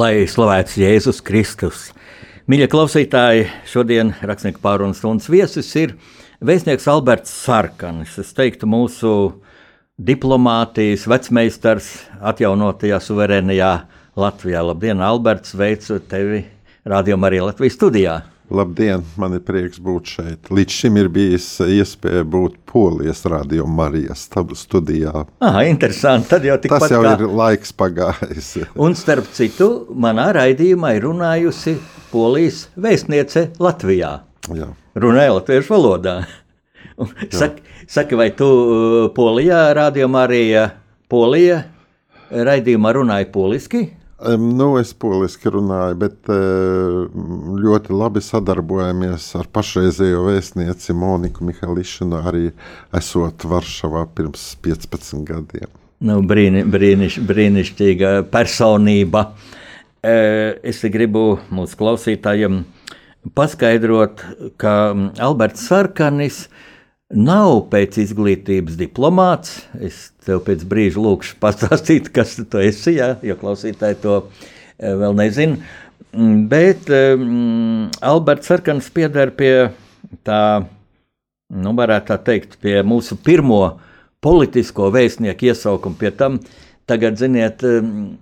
Lai slavēts Jēzus Kristus. Mīļie klausītāji, šodien rakstnieku pārunas stundas viesis ir vēstnieks Alberts Sarkanis. Es teiktu, mūsu diplomātijas vecmeistars atjaunotajā suverēnajā Latvijā. Labdien, Alberts, sveicu tevi rādījumā arī Latvijas studijā. Labdien, man ir prieks būt šeit. Līdz šim ir bijis iespēja būt Polijas radio Marijas studijā. Ah, interesanti. Tad jau Tas jau kā... ir laiks pagājis. Un starp citu, manā raidījumā ir runājusi Polijas vēstniece Latvijā. Jā. Runāja latviešu valodā. Saki, saki, vai tu uh, Polijā, radio Marija, Polija raidījumā runāji poliski? Nu, es poliski runāju, bet ļoti labi sadarbojamies ar pašreizējo vēstnieci Moniku Mihališanu, arī esot Varšavā pirms 15 gadiem. Nu, brīni, brīniš, brīnišķīga personība. Es gribu mūsu klausītājiem paskaidrot, ka Alberts Sarkanis ir nav pēc izglītības diplomāts. Es tev pēc brīža lūkšu pastāstīt, kas tu esi, ja, jo klausītāji to eh, vēl nezina. Mm, bet um, Alberts Sarkans pieder pie tā, nu, varētu tā teikt, pie mūsu pirmo politisko vēstnieku iesaukuma. Pie tam tagad, ziniet, um,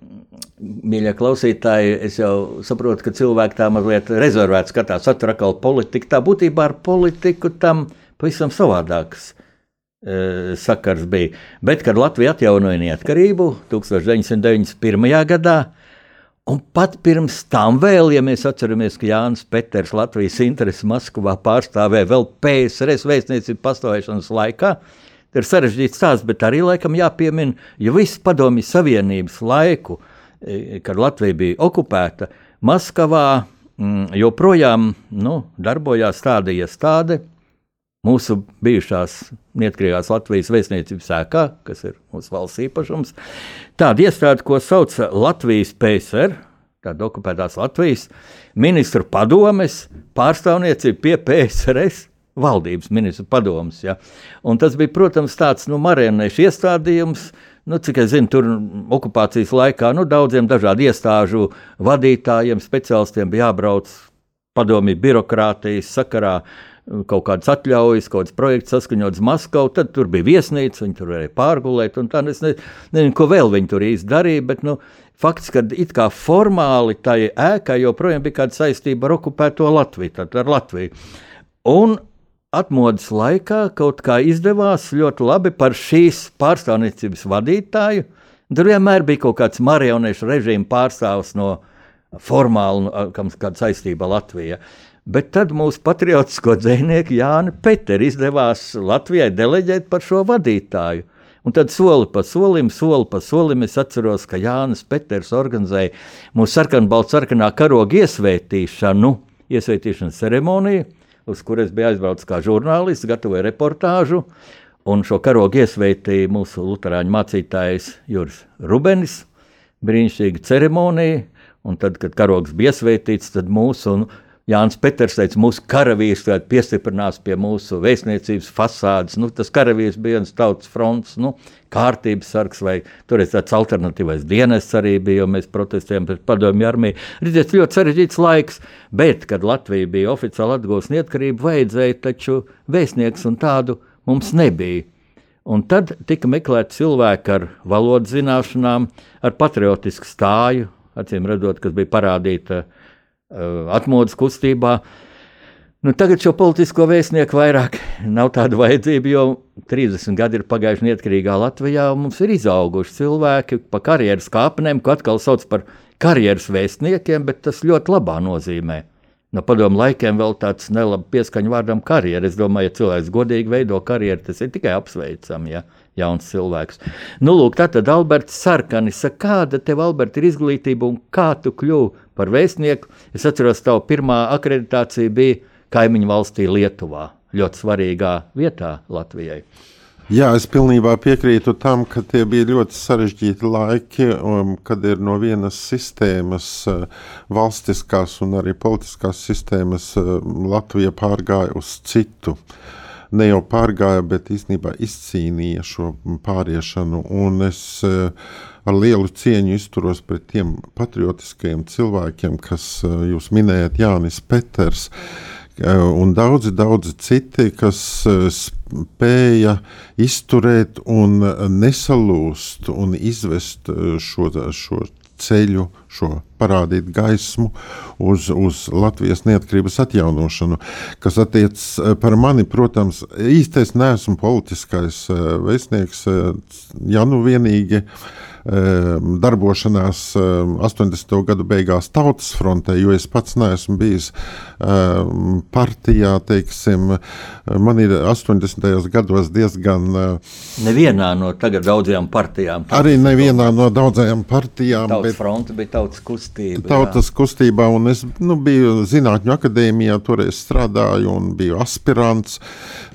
Mīļie klausītāji, es jau saprotu, ka cilvēki tā mazliet rezervēti skatās, atkal politika. Tā būtībā ar politiku tam ir pavisam savādāks e, sakars bija. Bet, kad Latvija atjaunoja neatkarību 1991. gadā, un pat pirms tam vēl, ja mēs atceramies, ka Jānis Peters Latvijas intereses Maskavā pārstāvēja vēl PSRS vēstniecību pastāvēšanas laikā, ir sarežģīts stāsts, bet arī laikam jāpiemina, jo visu padomju savienības laiku, e, kad Latvija bija okupēta, Maskavā mm, joprojām nu, darbojās tāda iestāde, mūsu bijušās neatkarīgās Latvijas vēstniecības sēkā, kas ir mūsu valsts īpašums. Tāda iestāde, ko sauc Latvijas PSR, tāda okupētās Latvijas ministru padomes pārstāvniecība pie PSRS. Valdības ministru padomus. Ja. Un tas bija, protams, tāds nu, marionēšu iestādījums, nu, cik es zinu, tur okupācijas laikā nu, daudziem dažādu iestāžu vadītājiem, speciālistiem bija jābrauc padomju birokrātijas sakarā kaut kādas atļaujas, kaut kāds projekts saskaņots Maskavā, tad tur bija viesnīca, viņi tur varēja pārgulēt. Tā, es ne, nezinu, ko vēl viņi tur īsti darīja, bet nu, fakts, ka it kā formāli tai ēkai joprojām bija kāda saistība ar okupēto Latviju, tad ar Latviju. Un atmodas laikā kaut kā izdevās ļoti labi par šīs pārstāvniecības vadītāju. Tur vienmēr bija kaut kāds marionešu režīma pārstāvs no formāla, kāda saistība Latvijai. Bet tad mūsu patriotisko dzinieku Jānu Peteru izdevās Latvijai deleģēt par šo vadītāju. Un tad soli pa solim, soli pa solim es atceros, ka Jānis Peters organizēja mūsu sarkanbalts sarkanā karoga iesvētīšanu, iesvētīšanas ceremoniju, uz kuras bija aizbraucis kā žurnālists, gatavoja reportāžu. Un šo karogu iesvētīja mūsu luterāņu mācītājs Juris Rubenis. Brīnišķīga ceremonija, un tad, kad karogs bija iesvētīts, tad mūsu Jānis Peters teica, mūsu karavīrs piestiprinās pie mūsu vēstniecības fasādes. Nu, tas karavīrs bija viens tautas fronts, nu, kārtības sargs, vai tur ir tāds alternatīvais dienests arī bija, jo mēs protestējām pret padomju armiju. Redziet, ļoti sarežģīts laiks, bet, kad Latvija bija oficiāli atgūst neatkarību, vajadzēja taču vēstnieks un tādu mums nebija. Un tad tika meklēti cilvēki ar valodas zināšanām, ar patriotisku stāju, acīm redzot, kas bija parādīta uh, atmodas kustībā. Nu, tagad šo politisko vēstnieku vairāk nav tāda vajadzība, jo 30 gadi ir pagājuši neatkarīgā Latvijā, mums ir izauguši cilvēki pa karjeras kāpnēm, ko atkal sauc par karjeras vēstniekiem, bet tas ļoti labā nozīmē. No padomu laikiem vēl tāds nelabs pieskaņu vārdam karjeras. Es domāju, ja cilvēks godīgi veido karjeru, tas ir tikai apsveicami, ja jauns cilvēks. Nu, lūk, tā tad Alberts Sarkanis, kāda tev, Albert, ir izglītība un kā tu kļuvi par vēstnieku? Es atceros, tavu pirmā akreditācija bija kaimiņu valstī Lietuvā, ļoti svarīgā vietā Latvijai. Jā, es pilnībā piekrītu tam, ka tie bija ļoti sarežģīti laiki, um, kad ir no vienas sistēmas, uh, valstiskās un arī politiskās sistēmas, uh, Latvija pārgāja uz citu. Ne jau pārgāja, bet īstenībā izcīnīja šo pāriešanu. Un es uh, ar lielu cieņu izturos pret tiem patriotiskajiem cilvēkiem, kas jūs minējat, Jānis Peters. Mm un daudzi, daudzi citi, kas spēja izturēt un nesalūst un izvest šo, šo ceļu, šo parādīt gaismu uz, uz Latvijas neatkarības atjaunošanu. Kas attiecas par mani, protams, īstais neesmu politiskais vēstnieks, ja nu vienīgi uh, darbošanās 80. Ehm, gadu beigās Tautas frontē, jo es pats neesmu bijis ehm, partijā. Teiksim, man ir 80. gados diezgan. Nevienā no tagad daudzajām partijām. Arī nevienā no daudzajām partijām. Tautas fronte bija tautas kustība. Tautas jā. kustībā, un es nu, biju Zinātņu akadēmijā, toreiz strādāju un biju aspirants,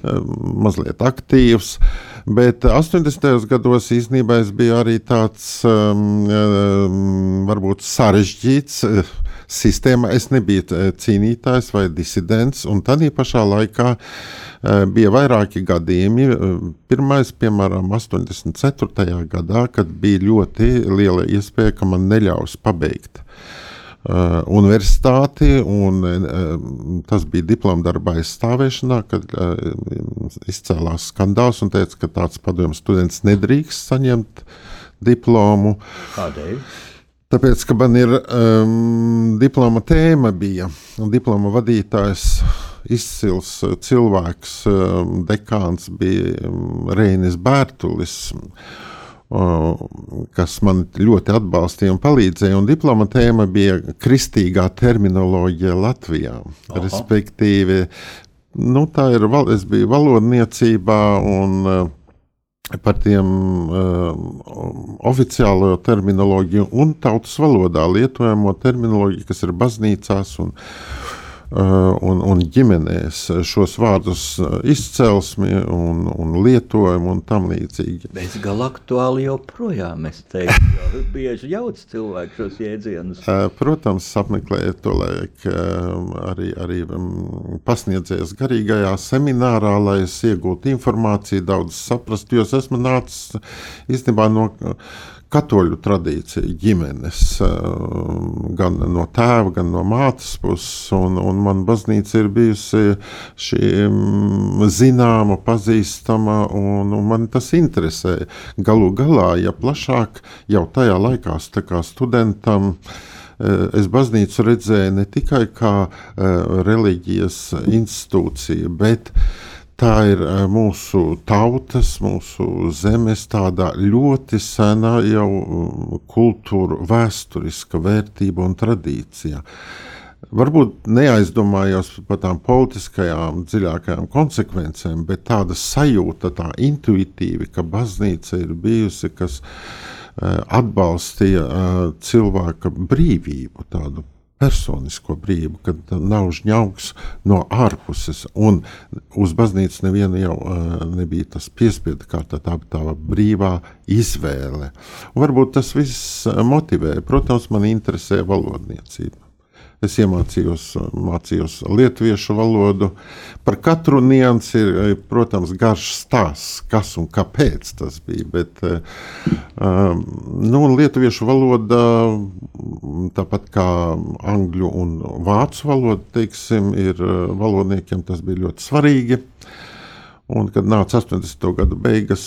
mazliet aktīvs. Uh, Bet 80. gados īstenībā es biju arī tāds um, um, varbūt sarežģīts. Uh, sistēma. Es nebiju uh, cīnītājs vai disidents, un tādā pašā laikā uh, bija vairāki gadījumi. Pirmais, piemēram, 84. gadā, kad bija ļoti liela iespēja, ka man neļaus pabeigt universitāti, un uh, tas bija diploma darba aizstāvēšanā, kad uh, izcēlās skandāls un teica, ka tāds padomju students nedrīkst saņemt diplomu. Kādēļ? Tāpēc, ka man ir um, diploma tēma, bija diploma vadītājs, izcils cilvēks, um, dekāns bija um, Reinis Bērtulis. Um, kas man ļoti atbalstīja un palīdzēja. Un diploma tēma bija kristīgā terminoloģija Latvijā. Aha. Respektīvi, nu, tā ir, es biju valodniecībā un uh, par tiem uh, oficiālo terminoloģiju un tautas valodā lietojamo terminoloģiju, kas ir baznīcās un Uh, un, un ģimenēs šos vārdus uh, izcelsmi un, un lietojumu un tam līdzīgi. Bezgalīgi aktuāli joprojām, es teiktu, jo bieži jauc cilvēku šos jēdzienus. Uh, protams, apmeklējot to laiku arī, arī um, pasniedzējis garīgajā seminārā, lai es iegūtu informāciju, daudz saprastu, jo es esmu nācis īstenībā no katoļu tradīcija, ģimenes, gan no tēva, gan no mātes puses. Un, un man baznīca ir bijusi šī zināma, pazīstama, un, un man tas interesē. Galu galā, ja plašāk jau tajā laikā, kā studentam, es baznīcu redzēju ne tikai kā reliģijas institūciju, bet arī Tā ir eh, mūsu tautas, mūsu zemes tāda ļoti sena jau mm, kultūra, vēsturiska vērtība un tradīcija. Varbūt neaizdomājos par tām politiskajām, dziļākajām konsekvencēm, bet tāda sajūta, tā intuitīvi, ka baznīca ir bijusi, kas uh, atbalstīja uh, cilvēka brīvību, tādu personisko brīvību, kad nav žņaugs no ārpuses. Un uz baznīcas nevienu jau uh, nebija tas piespiedu kārtā, tā bija tā brīvā izvēle. Varbūt tas viss motivē. Protams, man interesē valodniecība. Es iemācījos mācījos lietuviešu valodu. Par katru niansu ir, eh, protams, garš stāsts, kas un kāpēc tas bija. Bet um, nu, lietuviešu valoda, tāpat kā angļu un vācu valoda, teiksim, ir valodniekiem tas bija ļoti svarīgi. Un, kad nāca 80. gada beigas,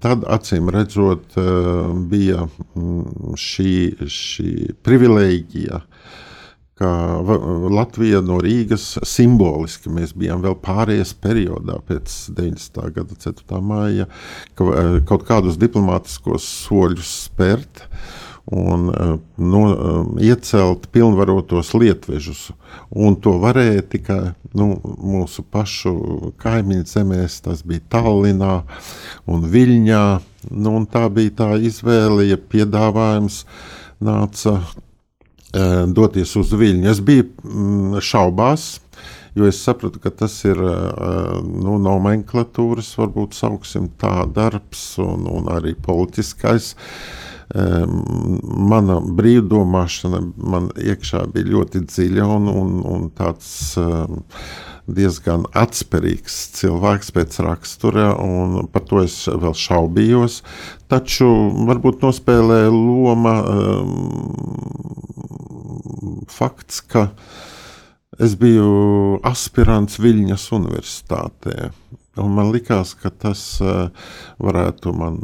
tad acīm redzot, bija mm, šī, šī privilēģija ka Latvija no Rīgas simboliski mēs bijām vēl pārējais periodā pēc 90. gada 4. māja, ka kaut kādus diplomātiskos soļus spērt. un no, iecelt pilnvarotos lietvežus. Un to varēja tikai nu, mūsu pašu kaimiņu zemēs, tas bija Tallinā un Viļņā. Nu, un tā bija tā izvēle, ja piedāvājums nāca e, doties uz Viļņu. Es biju mm, šaubās, jo es sapratu, ka tas ir nu, nomenklatūras, varbūt sauksim tā darbs un, un arī politiskais. Mana brīvdomāšana man iekšā bija ļoti dziļa un, un, un tāds diezgan atspērīgs cilvēks pēc rakstura, un par to es vēl šaubījos. Taču varbūt nospēlēja loma um, fakts, ka Es biju aspirants Viļņas Universitātē. Un man liekas, ka tas uh, varētu man,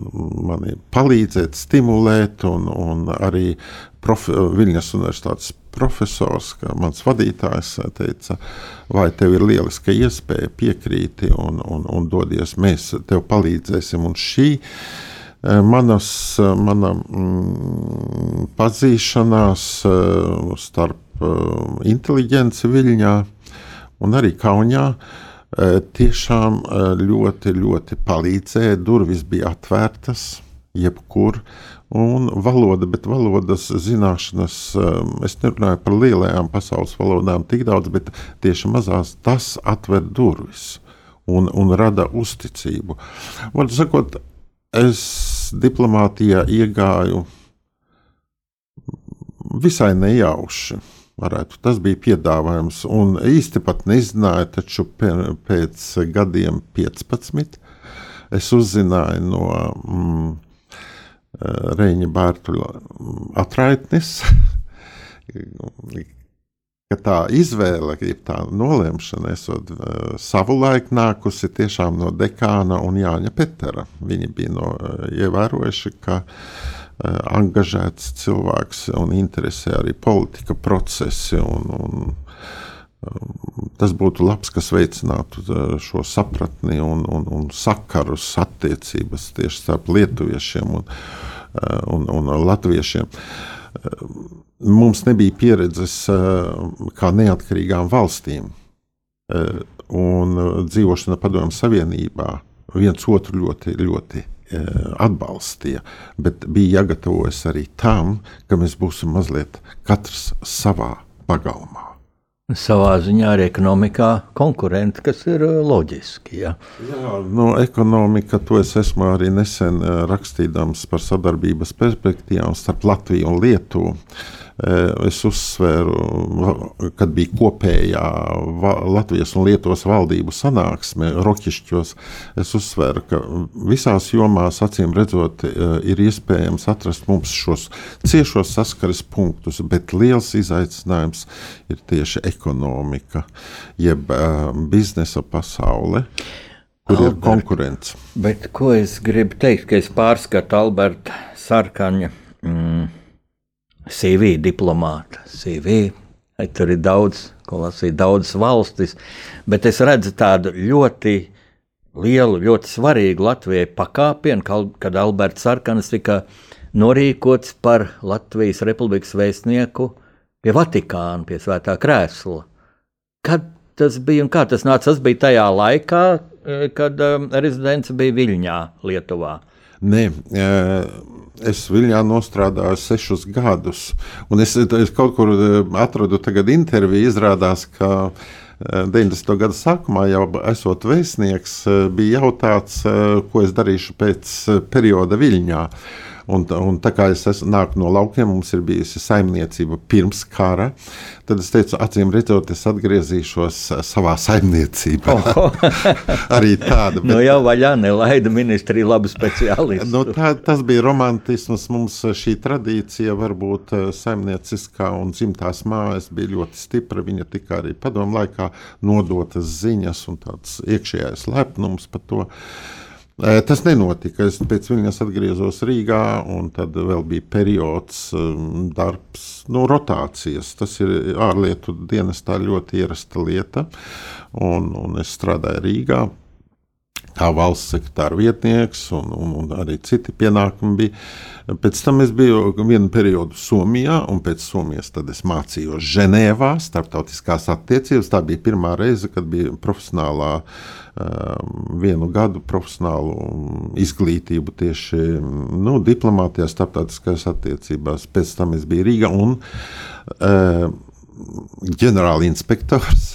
mani palīdzēt, stimulēt, un, un arī profi, Viļņas Universitātes profesors, mans vadītājs, teica, vai tev ir lieliska iespēja piekrīti un, un, un dodies, mēs tev palīdzēsim. Un šī uh, manas, mana mm, pazīšanās starp inteliģence Viļņā un arī Kaunijā tiešām ļoti, ļoti palīdzēja. Durvis bija atvērtas jebkur. Un valoda, bet valodas zināšanas, um, es nerunāju par lielajām pasaules valodām tik daudz, bet tieši mazās tas atver durvis un, un rada uzticību. Var sakot, es diplomātijā iegāju visai nejauši Varētu. Tas bija piedāvājums. Un īsti pat nezināju, taču pēc gadiem 15 es uzzināju no mm, Reņģa Bārtuļa atraitnes, ka tā izvēle, ja tā nolemšana, esot savulaik nākusi tiešām no dekāna un Jāņa Petera. Viņi bija no, ievērojuši, ka Eh, angažēts cilvēks un interesē arī politika procesi. Un, un, tas būtu labs, kas veicinātu eh, šo sapratni un, un, un sakarus, attiecības tieši starp lietuviešiem un, eh, un, un latviešiem. Mums nebija pieredzes kā neatkarīgām valstīm, un dzīvošana Padomju Savienībā viens otru ļoti, ļoti atbalstīja, bet bija jāgatavojas arī tam, ka mēs būsim mazliet katrs savā pagalmā. Savā ziņā arī ekonomikā konkurenti, kas ir eh, loģiski. Ja? Jā, no ekonomika, to es esmu arī nesen eh, rakstījams par sadarbības perspektīvām starp Latviju un Lietuvu. Eh, es uzsvēru, kad bija kopējā Latvijas un Lietuvas valdību sanāksme Rokišķos, es uzsvēru, ka visās jomās, acīm redzot, ir iespējams atrast mums šos ciešos saskares punktus, bet liels izaicinājums ir tieši ekonomika, jeb uh, biznesa pasaule. Kur Albert, ir konkurence? Bet ko es gribu teikt, ka es pārskatu Alberta Sarkaņa mm, CV diplomāta. CV, tur ir daudz, ko lasīt, daudzas valstis, bet es redzu tādu ļoti lielu, ļoti svarīgu Latvijai pakāpienu, kad Alberts Sarkanis tika norīkots par Latvijas Republikas vēstnieku pie Vatikāna, pie Svētā krēsla. Kad tas bija un kā tas nāca? Tas bija tajā laikā, eh, kad um, rezidents bija Viļņā, Lietuvā. Nē, es Viļņā strādāju sešus gadus, un es, es kaut kur atradu interviju. Izrādās, ka 90. gada sākumā, jau esot vēstnieks, bija jautāts, ko es darīšu pēc perioda Viļņā. Un, un tā kā es esmu, nāku no laukiem, mums ir bijusi saimniecība pirms kara, tad es teicu, acīm redzot, es atgriezīšos eh, savā saimniecībā. Oh. Arī tāda. Bet... Nu jau vaļā nelaida ministrija labu speciālistu. nu, tā, tas bija romantisms. Mums šī tradīcija varbūt eh, saimnieciskā un dzimtās mājas bija ļoti stipra. Viņa tika arī padomu laikā nodotas ziņas un tāds iekšējais lepnums par to. Tas nenotika. Es pēc viņas atgriezos Rīgā, un tad vēl bija periods, darbs, nu, rotācijas. Tas ir ārlietu dienestā ļoti ierasta lieta, un, un es strādāju Rīgā. Kā valsts sekretāra vietnieks, un, un, un arī citi pienākumi bija. Pēc tam es biju vienu periodu Somijā, un pēc Somijas es mācījos Ženēvā, starptautiskās attiecības. Tā bija pirmā reize, kad bija profesionālā, vienu gadu profesionālu izglītību tieši nu, diplomātijā, starptautiskajās attiecībās. Pēc tam es biju Rīgā un ģenerāla inspektors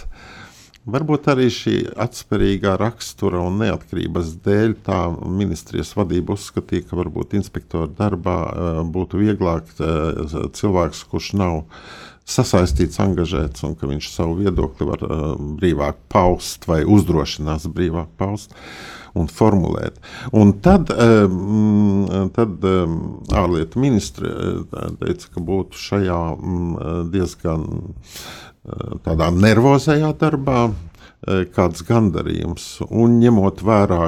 Varbūt arī šī atspērīgā rakstura un neatkarības dēļ tā ministrijas vadība uzskatīja, ka varbūt inspektora darbā eh, būtu vieglāk eh, cilvēks, kurš nav sasaistīts, angažēts, un ka viņš savu viedokli var eh, brīvāk paust vai uzdrošinās brīvāk paust un formulēt. Un tad, tad ārlietu ministri teica, ka būtu šajā diezgan tādā nervozajā darbā, e, kāds gandarījums. Un ņemot vērā,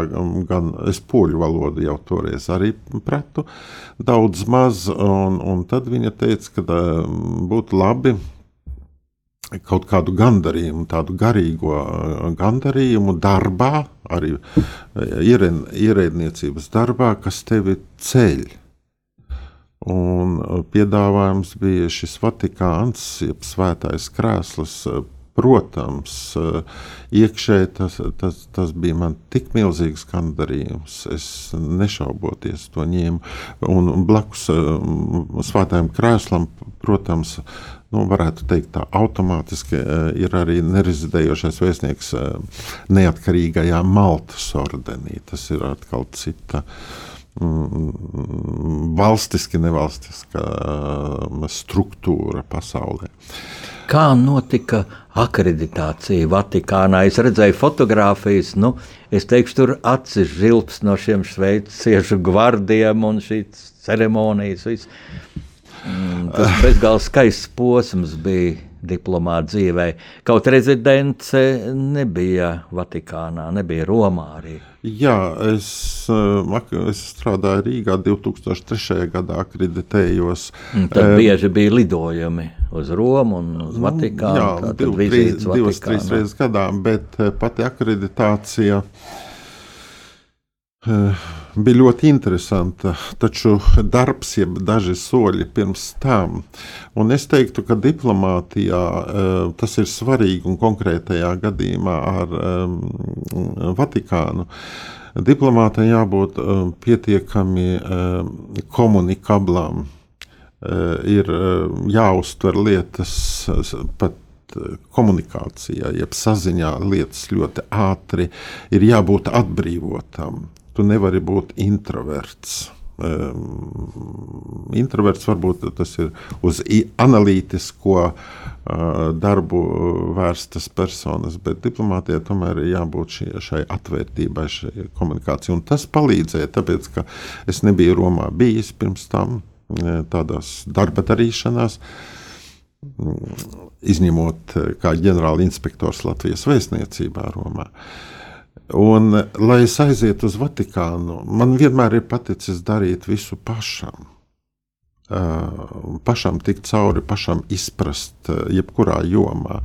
gan es poļu valodu jau toreiz arī pratu, daudz maz, un, un tad viņa teica, ka e, būtu labi kaut kādu gandarījumu, tādu garīgo gandarījumu darbā, arī ierēdniecības darbā, kas tevi ceļ. Un uh, piedāvājums bija šis Vatikāns, jeb svētais krēsls. Uh, protams, uh, iekšēji tas, tas, tas bija man tik milzīgs gandarījums. Es nešauboties to ņēmu. Un blakus svētajam krēslam, protams, nu, varētu teikt, tā automātiski ir arī nerezidējošais vēstnieks neatkarīgajā Maltas ordenī. Tas ir atkal cita Mm, valstiski nevalstiska mm, struktūra pasaulē. Kā notika akreditācija Vatikānā? Es redzēju fotogrāfijas, nu, es teikšu, tur acis žilps no šiem šveiciešu gvardiem un šīs ceremonijas. Viss. Mm, tas bezgalīgi skaists posms bija diplomāta dzīvē. Kaut rezidence nebija Vatikānā, nebija Romā arī. Jā, es, eh, es strādāju Rīgā 2003. gadā, akreditējos. Un tad e, bieži bija lidojumi uz Romu un uz nu, Vatikānu. Jā, div, trīs, divas, trīs reizes gadā, bet eh, pati akreditācija. Uh, bija ļoti interesanta, taču darbs, jeb daži soļi pirms tam. Un es teiktu, ka diplomātijā uh, tas ir svarīgi un konkrētajā gadījumā ar um, Vatikānu. Diplomātai jābūt pietiekami komunikablam, ir jāuztver lietas pat komunikācijā, jeb saziņā lietas ļoti ātri, ir jābūt atbrīvotam tu nevari būt introverts. Um, introverts varbūt tas ir uz analītisko uh, darbu vērstas personas, bet diplomātijai tomēr ir jābūt šie, šai atvērtībai, šai komunikācijai. Un tas palīdzēja, tāpēc, ka es nebiju Romā bijis pirms tam tādās darba darīšanās, izņemot kā ģenerāla inspektors Latvijas vēstniecībā Romā. Uh, Un, lai es aizietu uz Vatikānu, man vienmēr ir paticis darīt visu pašam. Uh, pašam tikt cauri, pašam izprast, uh, jebkurā jomā.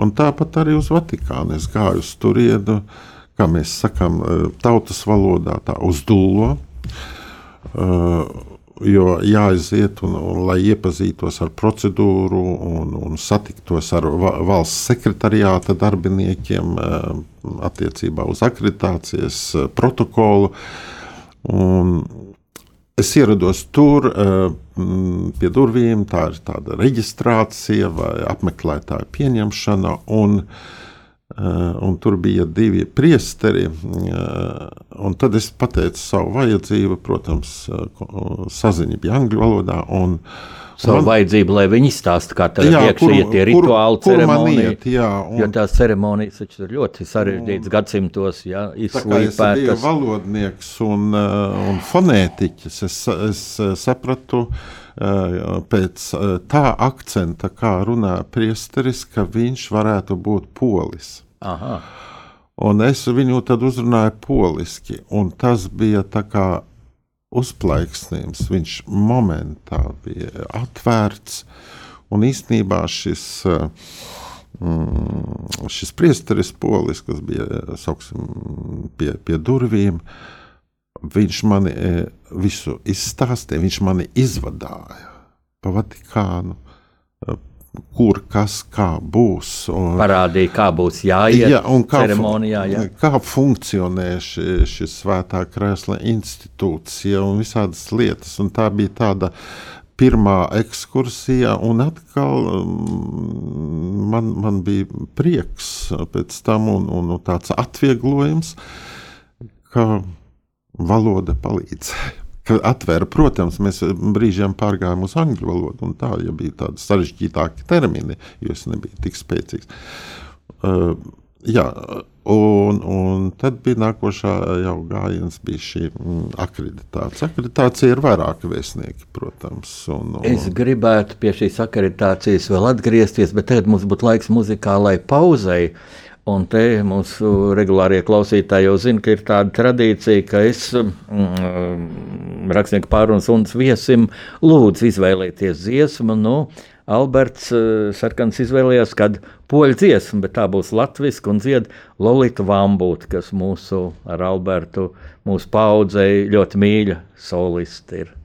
Un tāpat arī uz Vatikānu es gāju uz turienu, kā mēs sakām, tautas valodā, tā uz dūlo. Uh, jo jāaiziet un, un lai iepazītos ar procedūru un, un satiktos ar valsts sekretariāta darbiniekiem eh, attiecībā uz akreditācijas eh, protokolu. Un es ierados tur eh, pie durvīm, tā ir tāda reģistrācija vai apmeklētāja pieņemšana. Un, un tur bija divi priesteri. Tad es pateicu savu vajadzību, protams, saziņa bija angļu valodā. Un, savu man, vajadzību, lai viņi izstāsta, kā tā ir tie rituāli, kur, ceremonija. Iet, jā, un, jo tās ceremonijas ir ļoti sarežģītas gadsimtos, jā, izslīpētas. Es biju valodnieks un, un fonētiķis. Es, es sapratu pēc tā akcenta, kā runā priesteris, ka viņš varētu būt polis. Aha. Un es viņu tad uzrunāju poliski, un tas bija tā kā uzplaiksnījums. Viņš momentā bija atvērts, un īstenībā šis mm, šis priesteris polis, kas bija sauksim, pie, pie durvīm, viņš mani visu izstāstīja, viņš mani izvadāja pa Vatikānu kur kas kā būs. Un, Parādīja, kā būs jāiet ja, kā ceremonijā. Ja. Kā funkcionē ši, šis svētā krēsla institūcija un visādas lietas. Un tā bija tāda pirmā ekskursija, un atkal mm, man, man bija prieks pēc tam un, un tāds atvieglojums, ka valoda palīdzēja atvēra. Protams, mēs brīžiem pārgājām uz angļu valodu, un tā ja bija tādi sarežģītāki termini, jo es nebiju tik spēcīgs. Uh, jā, un, un tad bija nākošā jau gājiens, bija šī mm, akreditācija. Akreditācija ir vairāki vēstnieki, protams. Un, un... Es gribētu pie šīs akreditācijas vēl atgriezties, bet tagad mums būtu laiks muzikālai pauzei. Un te mūsu regulārie klausītāji jau zina, ka ir tāda tradīcija, ka es mm, rakstnieku pārunas un viesim lūdzu izvēlēties dziesmu. Nu, Alberts uh, Sarkans izvēlējās kādu poļu dziesmu, bet tā būs latviešu un dzied Lolita Vambūta, kas mūsu ar Albertu, mūsu paudzei ļoti mīļa solisti ir.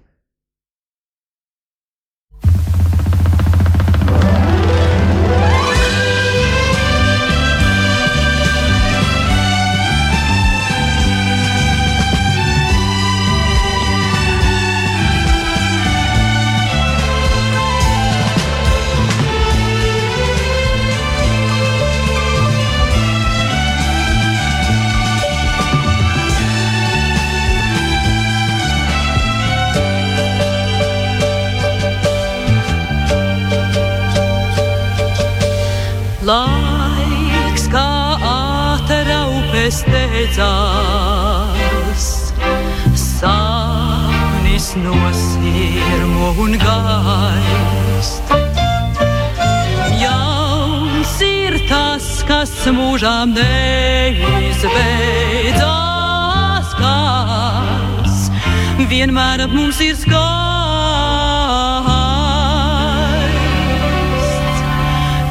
Steidzās, sapnis no sirmo un gaist. Jauns ir tas, kas mūžām neizbeidzās, kas vienmēr ap mums ir skaists.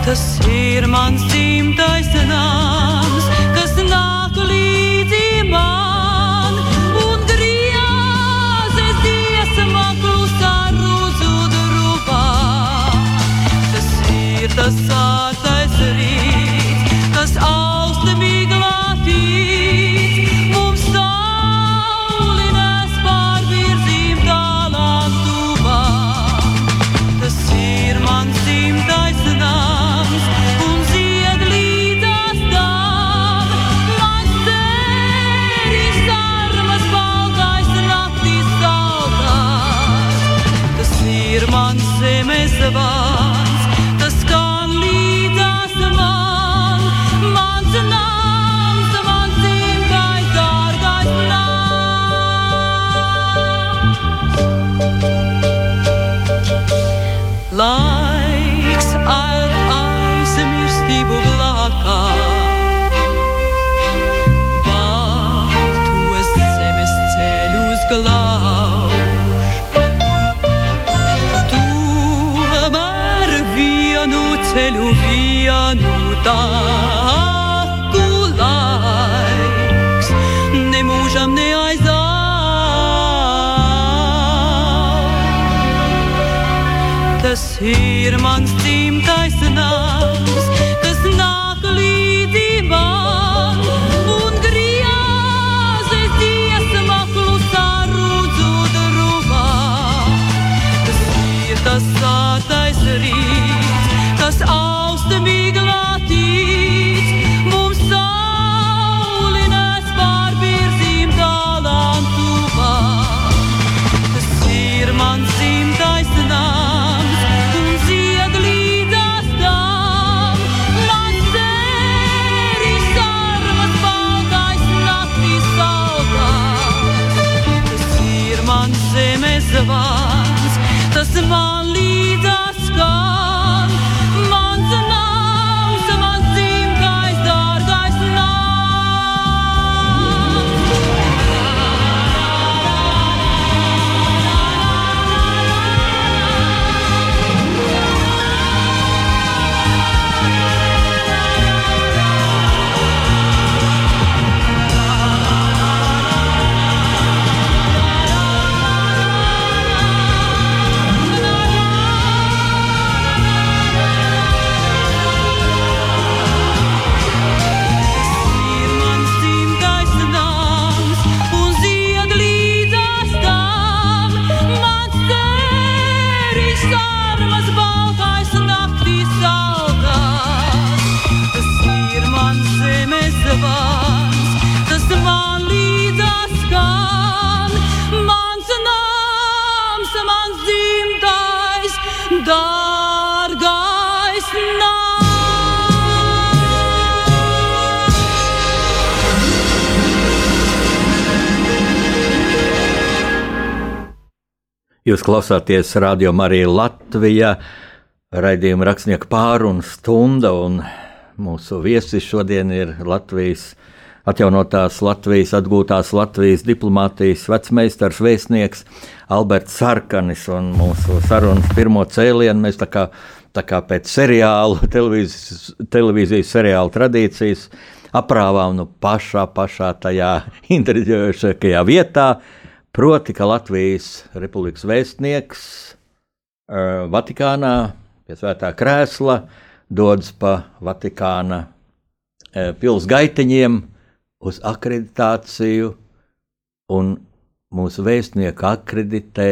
Tas ir mans dzimtais nams, Tas ir mans dzimtais nams, kas nāk līdzi man. Un griezes dziesma klusā rūdzu druvā. Tas ir tas sātais rīts kas austamīgi glātīts, Jūs klausāties Radio Marija Latvijā, raidījuma rakstnieka pārunu stunda, un mūsu viesis šodien ir Latvijas atjaunotās Latvijas, atgūtās Latvijas diplomātijas vecmeistars, vēstnieks Alberts Sarkanis, mūsu sarunas pirmo cēlienu mēs tā kā, tā kā pēc seriālu, televīzijas, televīzijas seriāla tradīcijas aprāvām nu pašā, pašā tajā intriģējošākajā vietā, Proti, ka Latvijas republikas vēstnieks uh, Vatikānā pie svētā krēsla dodas pa Vatikāna uh, pilsgaitiņiem uz akreditāciju, un mūsu vēstnieku akreditē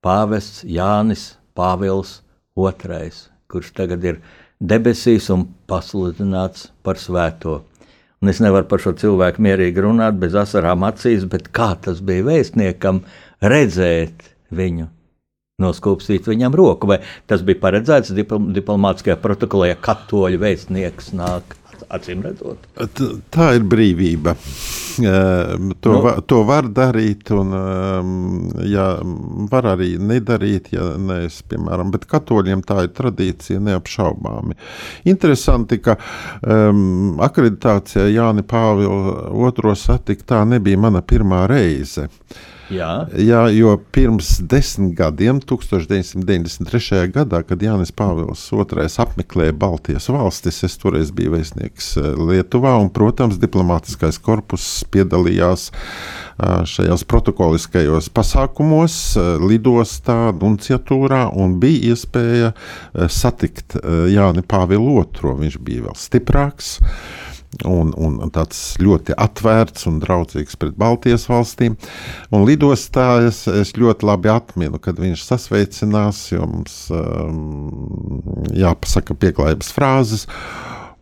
pāvests Jānis Pāvils II, kurš tagad ir debesīs un pasludināts par svēto. Un es nevaru par šo cilvēku mierīgi runāt, bez asarām acīs, bet kā tas bija vēstniekam redzēt viņu, noskūpstīt viņam roku, vai tas bija paredzēts diplomātiskajā protokolā, ja katoļu vēstnieks nāk acīm redzot. Tā ir brīvība. To, nu, va, to var darīt, un jā, var arī nedarīt, ja neesmu, piemēram, bet katoļiem tā ir tradīcija neapšaubāmi. Interesanti, ka um, akreditācijā Jāni Pāvilu otro satikt, tā nebija mana pirmā reize. Uh, Jā. Jā, jo pirms desmit gadiem, 1993. gadā, kad Jānis Pāvils II apmeklēja Baltijas valstis, es toreiz biju vēstnieks eh, Lietuvā, un, protams, diplomātiskais korpus piedalījās eh, šajos protokoliskajos pasākumos, eh, lidostā, nunciatūrā, un bija iespēja satikt Jāni Pāvilu II. Viņš bija vēl stiprāks un, un tāds ļoti atvērts un draudzīgs pret Baltijas valstīm. Un lidostā es, es ļoti labi atminu, kad viņš sasveicinās, jo mums um, jāpasaka pieklājības frāzes.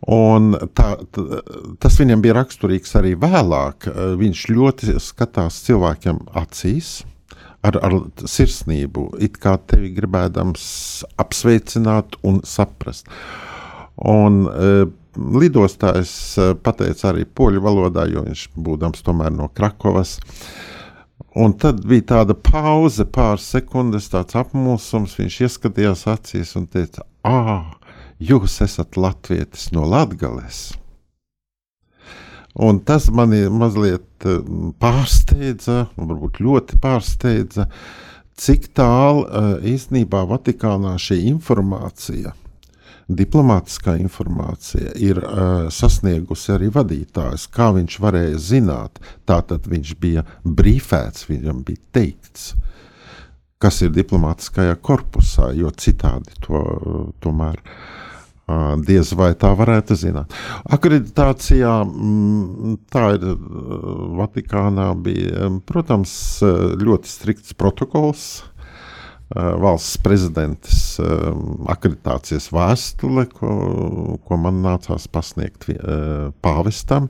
Un tā, tā, tas viņam bija raksturīgs arī vēlāk. Viņš ļoti skatās cilvēkiem acīs, ar, ar sirsnību, it kā tevi gribēdams apsveicināt un saprast. Un, uh, lidostā es eh, pateicu arī poļu valodā, jo viņš būdams tomēr no Krakovas. Un tad bija tāda pauze, pāris sekundes, tāds apmulsums. Viņš ieskatījās acīs un teica, ah, jūs esat latvietis no Latgales. Un tas mani mazliet eh, pārsteidza, varbūt ļoti pārsteidza, cik tālu eh, īstenībā Vatikānā šī informācija diplomātiskā informācija ir uh, sasniegusi arī vadītājs. Kā viņš varēja zināt, tātad viņš bija brīfēts, viņam bija teikts, kas ir diplomātiskajā korpusā, jo citādi to uh, tomēr. Uh, diez vai tā varētu zināt. Akreditācijā mm, tā ir Vatikānā bija, protams, ļoti strikts protokols, valsts prezidentes eh, akreditācijas vēstule, ko, ko man nācās pasniegt eh, pāvestam.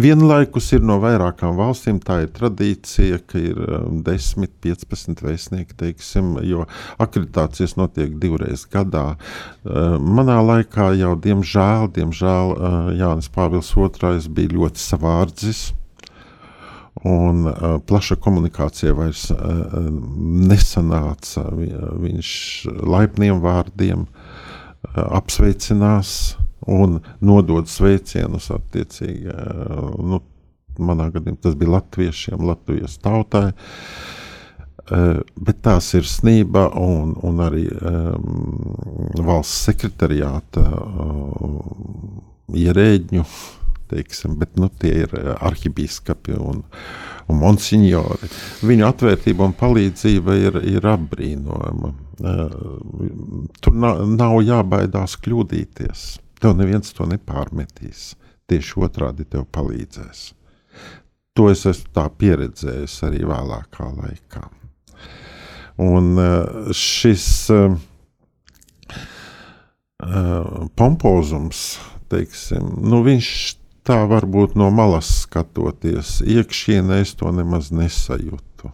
Vienlaikus ir no vairākām valstīm tā ir tradīcija, ka ir 10, 15 vēstnieki, teiksim, jo akreditācijas notiek divreiz gadā. Manā laikā jau, diemžēl, diemžēl Jānis Pāvils II bija ļoti savārdzis un uh, plaša komunikācija vairs uh, nesanāca. Viņš laipniem vārdiem uh, apsveicinās un nodod sveicienus attiecīgi. Uh, nu, manā gadījumā tas bija latviešiem, Latvijas tautai. Uh, bet tā sirsnība un, un arī um, valsts sekretariāta uh, ierēģņu uh, teiksim, bet nu, tie ir eh, arhibīskapi un, un monsignori. Viņu atvērtība un palīdzība ir, ir apbrīnojama. Eh, tur nav, nav jābaidās kļūdīties. Tev neviens to nepārmetīs. Tieši otrādi tev palīdzēs. To es esmu pieredzējis arī vēlākā laikā. Un eh, šis pompozums, teiksim, nu viņš tā varbūt no malas skatoties, iekšienē es to nemaz nesajūtu.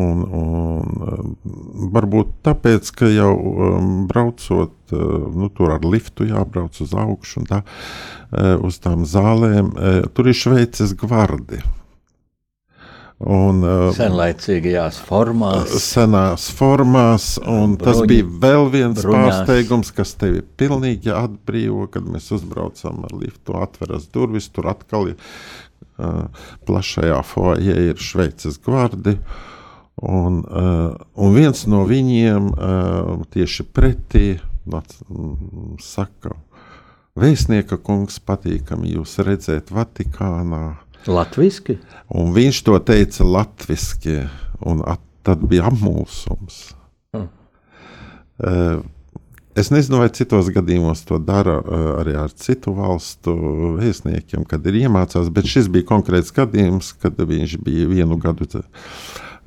Un, un varbūt tāpēc, ka jau um, braucot uh, nu, tur ar liftu, jābrauc uz augšu un tā, uh, uz tām zālēm, uh, tur ir šveices gvardi. Un, uh, Senlaicīgajās formās. Senās formās, un Bruņi, tas bija vēl viens bruņās. pārsteigums, kas tevi pilnīgi atbrīvo, kad mēs uzbraucam ar liftu, atveras durvis, tur atkal ir uh, plašajā foajē ir šveices gvardi. Un, uh, un viens no viņiem uh, tieši pretī mm, saka, Vēstnieka kungs, patīkami jūs redzēt Vatikānā. Latvijasiski? Un viņš to teica latviešu, un at, tad bija apmulsums. Hmm. Uh, Es nezinu, vai citos gadījumos to dara uh, arī ar citu valstu vēstniekiem, kad ir iemācās, bet šis bija konkrēts gadījums, kad viņš bija vienu gadu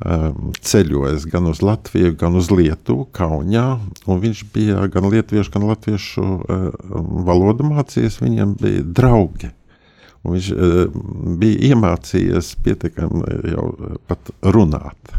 Um, ceļojis gan uz Latviju, gan uz Lietuvu, Kaunijā. Viņš bija gan lietuviešu, gan latviešu uh, valodu mācījies. Viņam bija draugi. Viņš uh, bija iemācījies pietiekami jau pat runāt.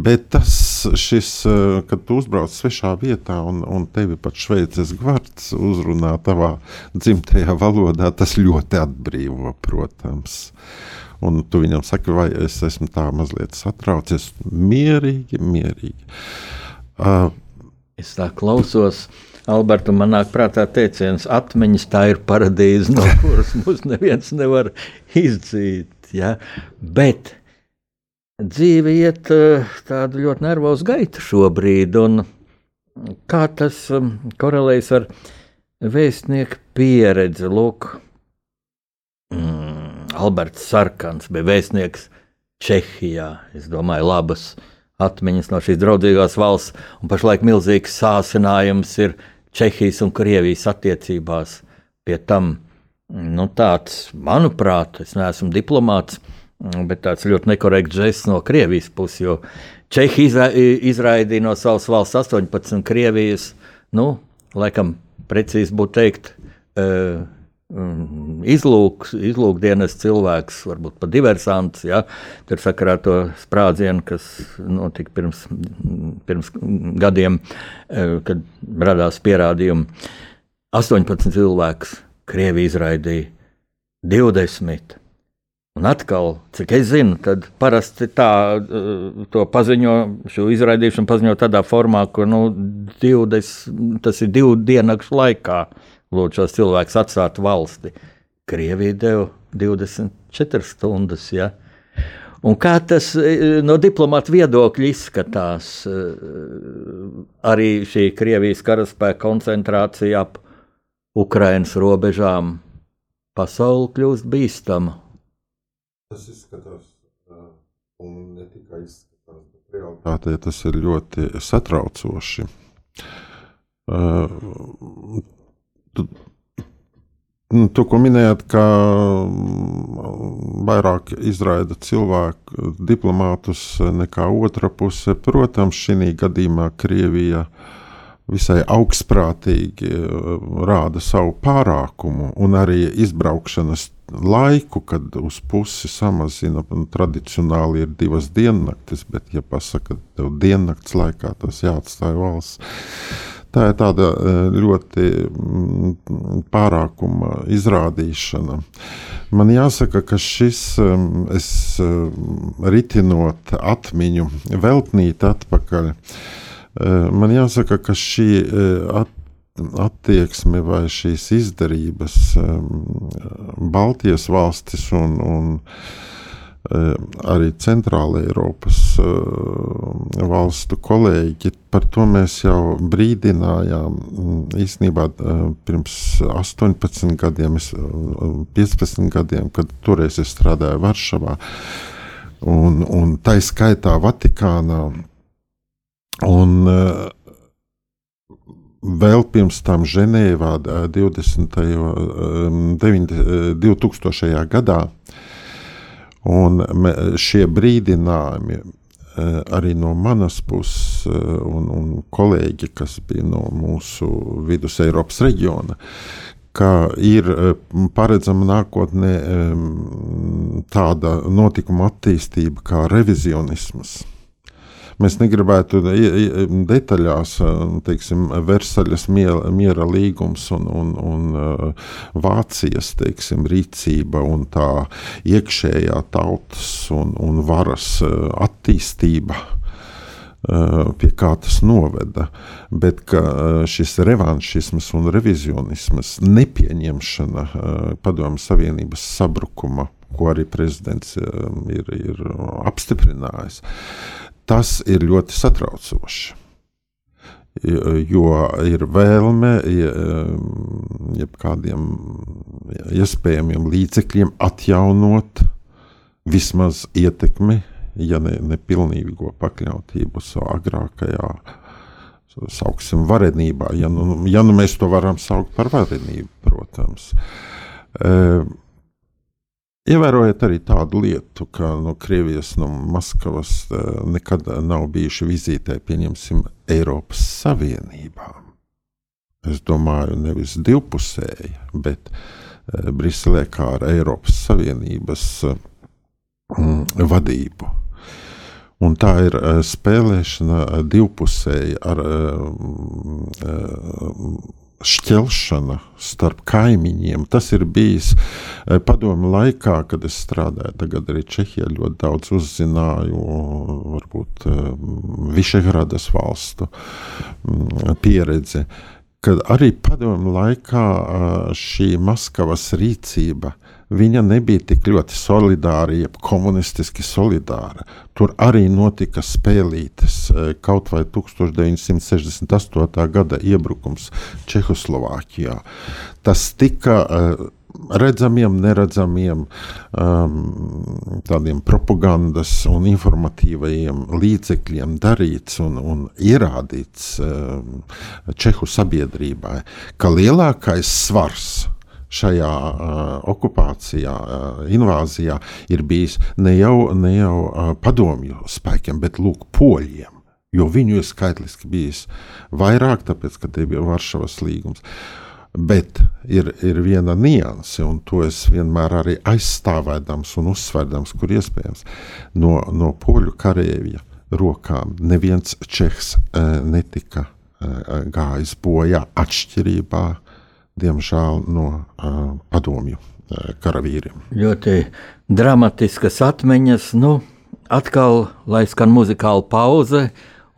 Bet tas, šis, uh, kad tu uzbrauc svešā vietā un, un tevi pat šveices gvards uzrunā tavā dzimtajā valodā, tas ļoti atbrīvo, protams. Uh, Un tu viņam saki, vai es esmu tā mazliet satraucies. Mierīgi, mierīgi. Uh, es tā klausos. Alberta, man nāk prātā teiciens, atmiņas tā ir paradīze, no kuras mums neviens nevar izdzīt. Ja? Bet dzīve iet tādu ļoti nervozu gaitu šobrīd, un kā tas korelējas ar vēstnieku pieredzi? Lūk, mm, Alberts Sarkans bija vēstnieks Čehijā. Es domāju, labas atmiņas no šīs draudzīgās valsts, un pašlaik milzīgs sācinājums ir Čehijas un Krievijas attiecībās. Pie tam nu, tāds, manuprāt, es neesmu diplomāts, bet tāds ļoti nekorekts žests no Krievijas puses, jo Čehija izra izraidīja no savas valsts 18 Krievijas, nu, laikam, precīzi būtu teikt, uh, izlūks, izlūkdienas cilvēks, varbūt pat diversants. Ja? Tur sakarā to sprādzienu, kas notika pirms, pirms gadiem, eh, kad radās pierādījumi. 18 cilvēkus Krievija izraidīja 20. Un atkal, cik es zinu, tad parasti tā eh, to paziņo, šo izraidīšanu paziņo tādā formā, ka nu, 20, tas ir divu dienu laikā lūdzu šos cilvēkus atstāt valsti. Krievija deva 24 stundas. Ja? Un kā tas e, no diplomāta viedokļa izskatās, e, arī šī Krievijas karaspēka koncentrācija ap Ukrainas robežām pasauli kļūst bīstama. Tas izskatās, e, un ne tikai izskatās, bet realitātē tas ir ļoti satraucoši. Nu, Tu, ko minējāt, ka mm, vairāk izraida cilvēku diplomātus nekā otra puse, protams, šī gadījumā Krievija visai augstprātīgi mm, rāda savu pārākumu un arī izbraukšanas laiku, kad uz pusi samazina. Tradicionāli ir divas diennaktis, bet, ja pasakā, tev diennakts laikā tas jāatstāj valsts Tā ir tāda e, ļoti mm, pārākuma izrādīšana. Man jāsaka, ka šis, e, es e, ritinot atmiņu, veltnīt atpakaļ, man jāsaka, ka šī at, attieksme vai šīs izdarības Baltijas valstis un, un arī Centrāla Eiropas eh, valstu kolēģi. Par to mēs jau brīdinājām mm, īstenībā eh, pirms 18 gadiem, 15 gadiem, kad toreiz es strādāju Varšavā. Un, un tā izskaitā Vatikānā. Un, Vēl pirms tam Ženēvā 20. 2000. gadā Un šie brīdinājumi e, arī no manas puses, e, un, un kolēģi, kas bija no mūsu vidus Eiropas reģiona, ka ir e, paredzama nākotnē tāda notikuma attīstība kā revizionisms. Mēs negribētu detaļās, teiksim, Versaļas miera, līgums un, un, un Vācijas teiksim, rīcība un tā iekšējā tautas un, un varas attīstība pie kā tas noveda. Bet šis revanšisms un revizionisms, nepieņemšana Padomju Savienības sabrukuma, ko arī prezidents ir, ir apstiprinājis, tas ir ļoti satraucoši. Jo ir vēlme jebkādiem iespējamiem līdzekļiem atjaunot vismaz ietekmi ja ne, ne pilnīgo pakļautību savā agrākajā, sauksim, varenībā. Ja nu, ja nu mēs to varam saukt par varenību, protams. E, Ievērojiet arī tādu lietu, ka no Krievijas, no Maskavas e, nekad nav bijuši vizītē, pieņemsim, Eiropas Savienībā. Es domāju, nevis divpusēji, bet e, Briselē kā ar Eiropas Savienības mm, vadību. Un tā ir spēlēšana divpusēji ar šķelšana starp kaimiņiem. Tas ir bijis padomu laikā, kad es strādāju. Tagad arī Čehijā ļoti daudz uzzināju, varbūt Višegradas valstu mm, pieredzi. Kad arī padomu laikā šī Maskavas rīcība nebija tik ļoti solidāra, jeb komunistiski solidāra. Tur arī notika spēlītes, kaut vai 1968. gada iebrukums Čehoslovākijā. Tas tika redzamiem, neredzamiem um, tādiem propagandas un informatīvajiem līdzekļiem darīts un, un ierādīts um, Čehu sabiedrībai, ka lielākais svars šajā uh, okupācijā, uh, invāzijā ir bijis ne jau, ne jau uh, padomju spēkiem, bet lūk, poļiem. Jo viņu ir skaitliski bijis vairāk, tāpēc, ka tie bija Varšavas līgums. Bet ir, ir viena nianse, un to es vienmēr arī aizstāvēdams un uzsverdams, kur iespējams, no, no poļu karavīra rokām neviens čehs uh, netika uh, gājis bojā atšķirībā diemžēl, no uh, padomju karavīriem. Ļoti dramatiskas atmiņas. Nu, atkal, lai skan muzikāla pauze,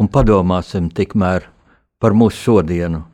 un padomāsim tikmēr par mūsu šodienu.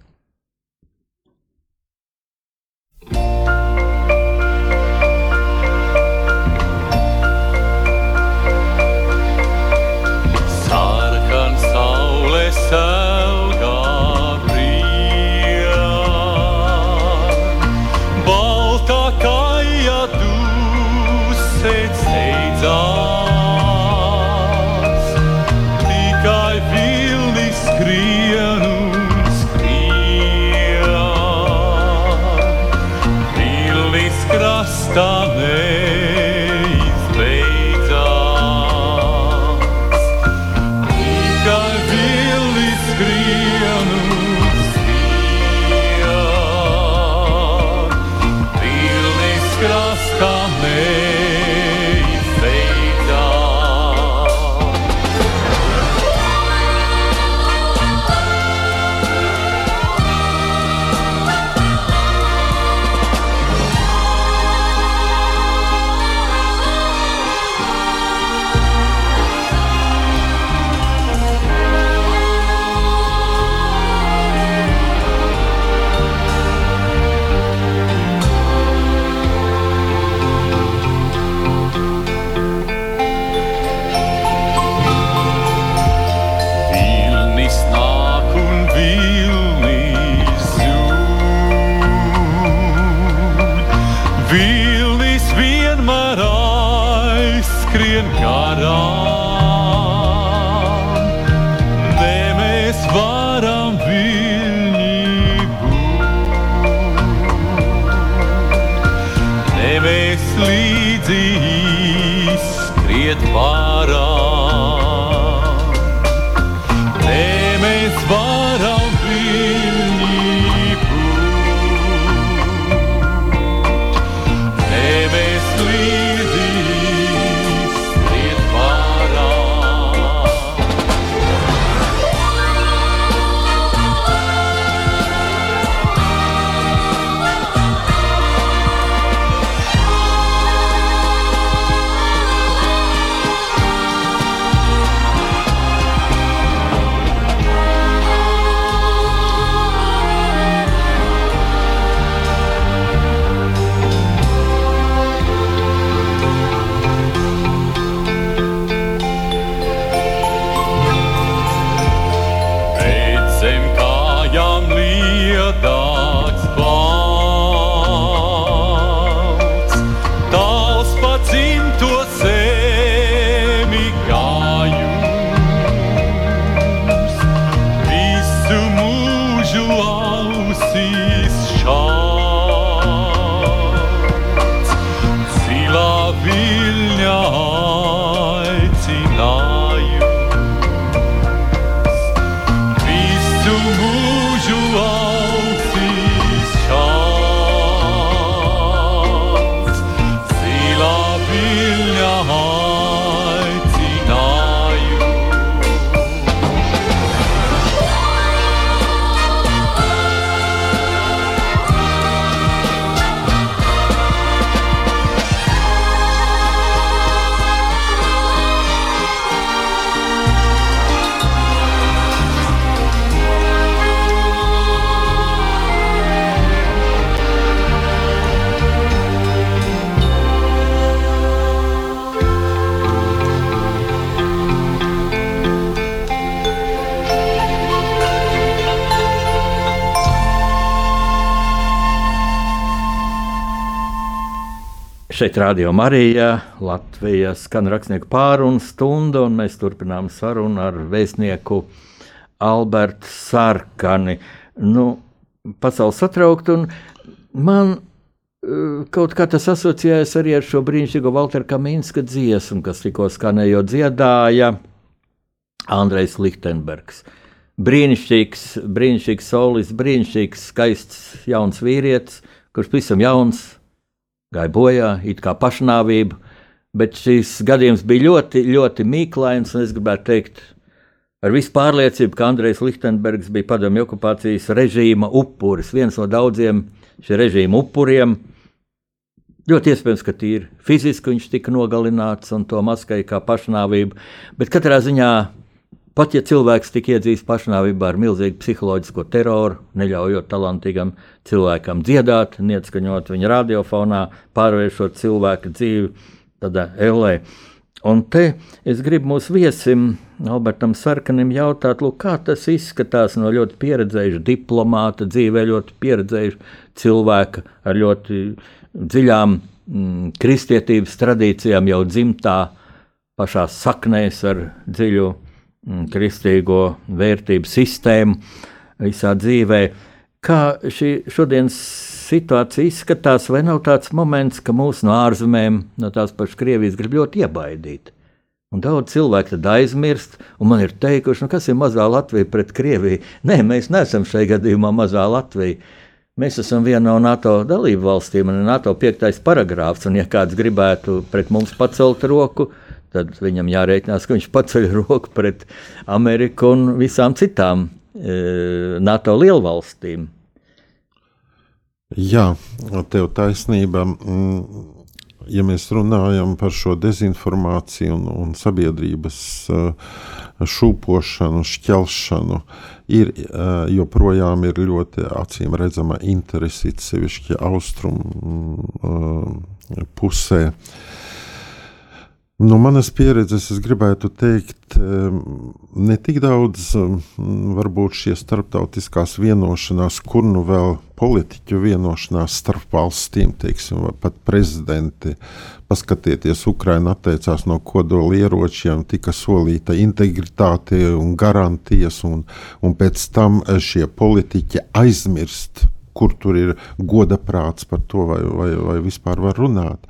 Šeit rādījām Marijā, Latvijas skan rakstnieku pārunu stunda, un mēs turpinām sarunu ar vēstnieku Albertu Sarkani. Nu, pasauli satraukt, un man uh, kaut kā tas asociējas arī ar šo brīnišķīgo Walteru Kaminska dziesmu, kas tikko skanējo dziedāja Andrejs Lichtenbergs. Brīnišķīgs, brīnišķīgs solis, brīnišķīgs, skaists jauns vīrietis, kurš pavisam jauns, gāja bojā, it kā pašnāvība, bet šis gadījums bija ļoti, ļoti mīklains, un es gribētu teikt, ar visu pārliecību, ka Andrejs Lichtenbergs bija padomju okupācijas režīma upuris, viens no daudziem šī režīma upuriem. Ļoti iespējams, ka tīri fiziski viņš tika nogalināts un to maskēja kā pašnāvību, bet katrā ziņā Pat ja cilvēks tika iedzīts pašnāvībā ar milzīgu psiholoģisko teroru, neļaujot talantīgam cilvēkam dziedāt, neatskaņot viņa radiofonā, pārvēršot cilvēka dzīvi tādā ellē. Un te es gribu mūsu viesim, Albertam Sarkanim, jautāt, lūk, kā tas izskatās no ļoti pieredzējuša diplomāta dzīvē, ļoti pieredzējuša cilvēka ar ļoti dziļām mm, kristietības tradīcijām, jau dzimtā pašā saknēs ar dziļu kristīgo vērtību sistēmu visā dzīvē. Kā šī šodienas situācija izskatās, vai nav tāds moments, ka mūsu no ārzemēm, no tās pašas Krievijas, grib ļoti iebaidīt? Un daudz cilvēku tad aizmirst, un man ir teikuši, nu, kas ir mazā Latvija pret Krieviju. Nē, mēs neesam šajā gadījumā mazā Latvija. Mēs esam viena no NATO dalību valstīm, un NATO piektais paragrāfs. Un, ja kāds gribētu pret mums pacelt roku, tad viņam jārēķinās, ka viņš paceļ roku pret Ameriku un visām citām e, NATO lielvalstīm. Jā, tev taisnība. Mm, ja mēs runājam par šo dezinformāciju un, un sabiedrības e, šūpošanu, šķelšanu, ir e, joprojām ir ļoti acīm redzama interese, sevišķi austrumu e, pusē. Uh, No manas pieredzes es gribētu teikt, ne tik daudz varbūt šie starptautiskās vienošanās, kur nu vēl politiķu vienošanās starp valstīm, teiksim, vai pat prezidenti. Paskatieties, Ukraina atteicās no kodola ieročiem, tika solīta integritāte un garantijas, un, un pēc tam šie politiķi aizmirst kur tur ir goda prāts par to, vai, vai, vai vispār var runāt.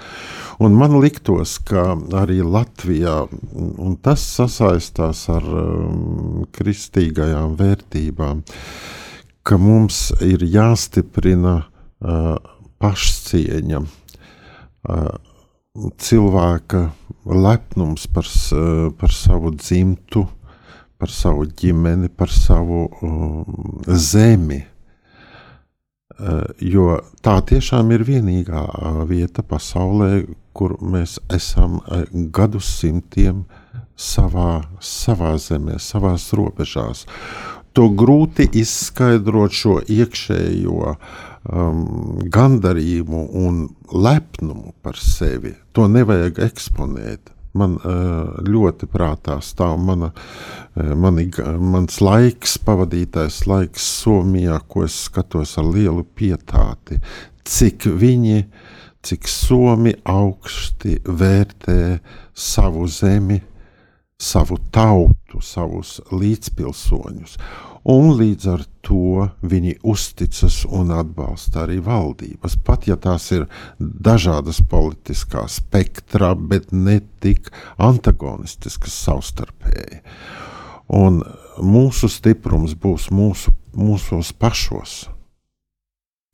Un man liktos, ka arī Latvijā, tas sasaistās ar um, kristīgajām vērtībām, ka mums ir jāstiprina uh, pašcieņa. Uh, cilvēka lepnums par, uh, par savu dzimtu, par savu ģimeni, par savu um, zemi. Eh, jo tā tiešām ir vienīgā eh, vieta pasaulē, kur mēs esam eh, gadsimtiem savā, savā zemē, savā robežās. To grūti izskaidrot šo iekšējo um, gandarījumu un lepnumu par sevi. To nevajag eksponēt man uh, ļoti prātā stāv mana, uh, mani, mans laiks, pavadītais laiks Somijā, ko es skatos ar lielu pietāti. Cik viņi, cik Somi augsti vērtē savu zemi, savu tautu, savus līdzpilsoņus un līdz ar to viņi uzticas un atbalsta arī valdības. Pat ja tās ir dažādas politiskā spektra, bet ne tik antagonistiskas savstarpēji. Un mūsu stiprums būs mūsu, mūsos pašos.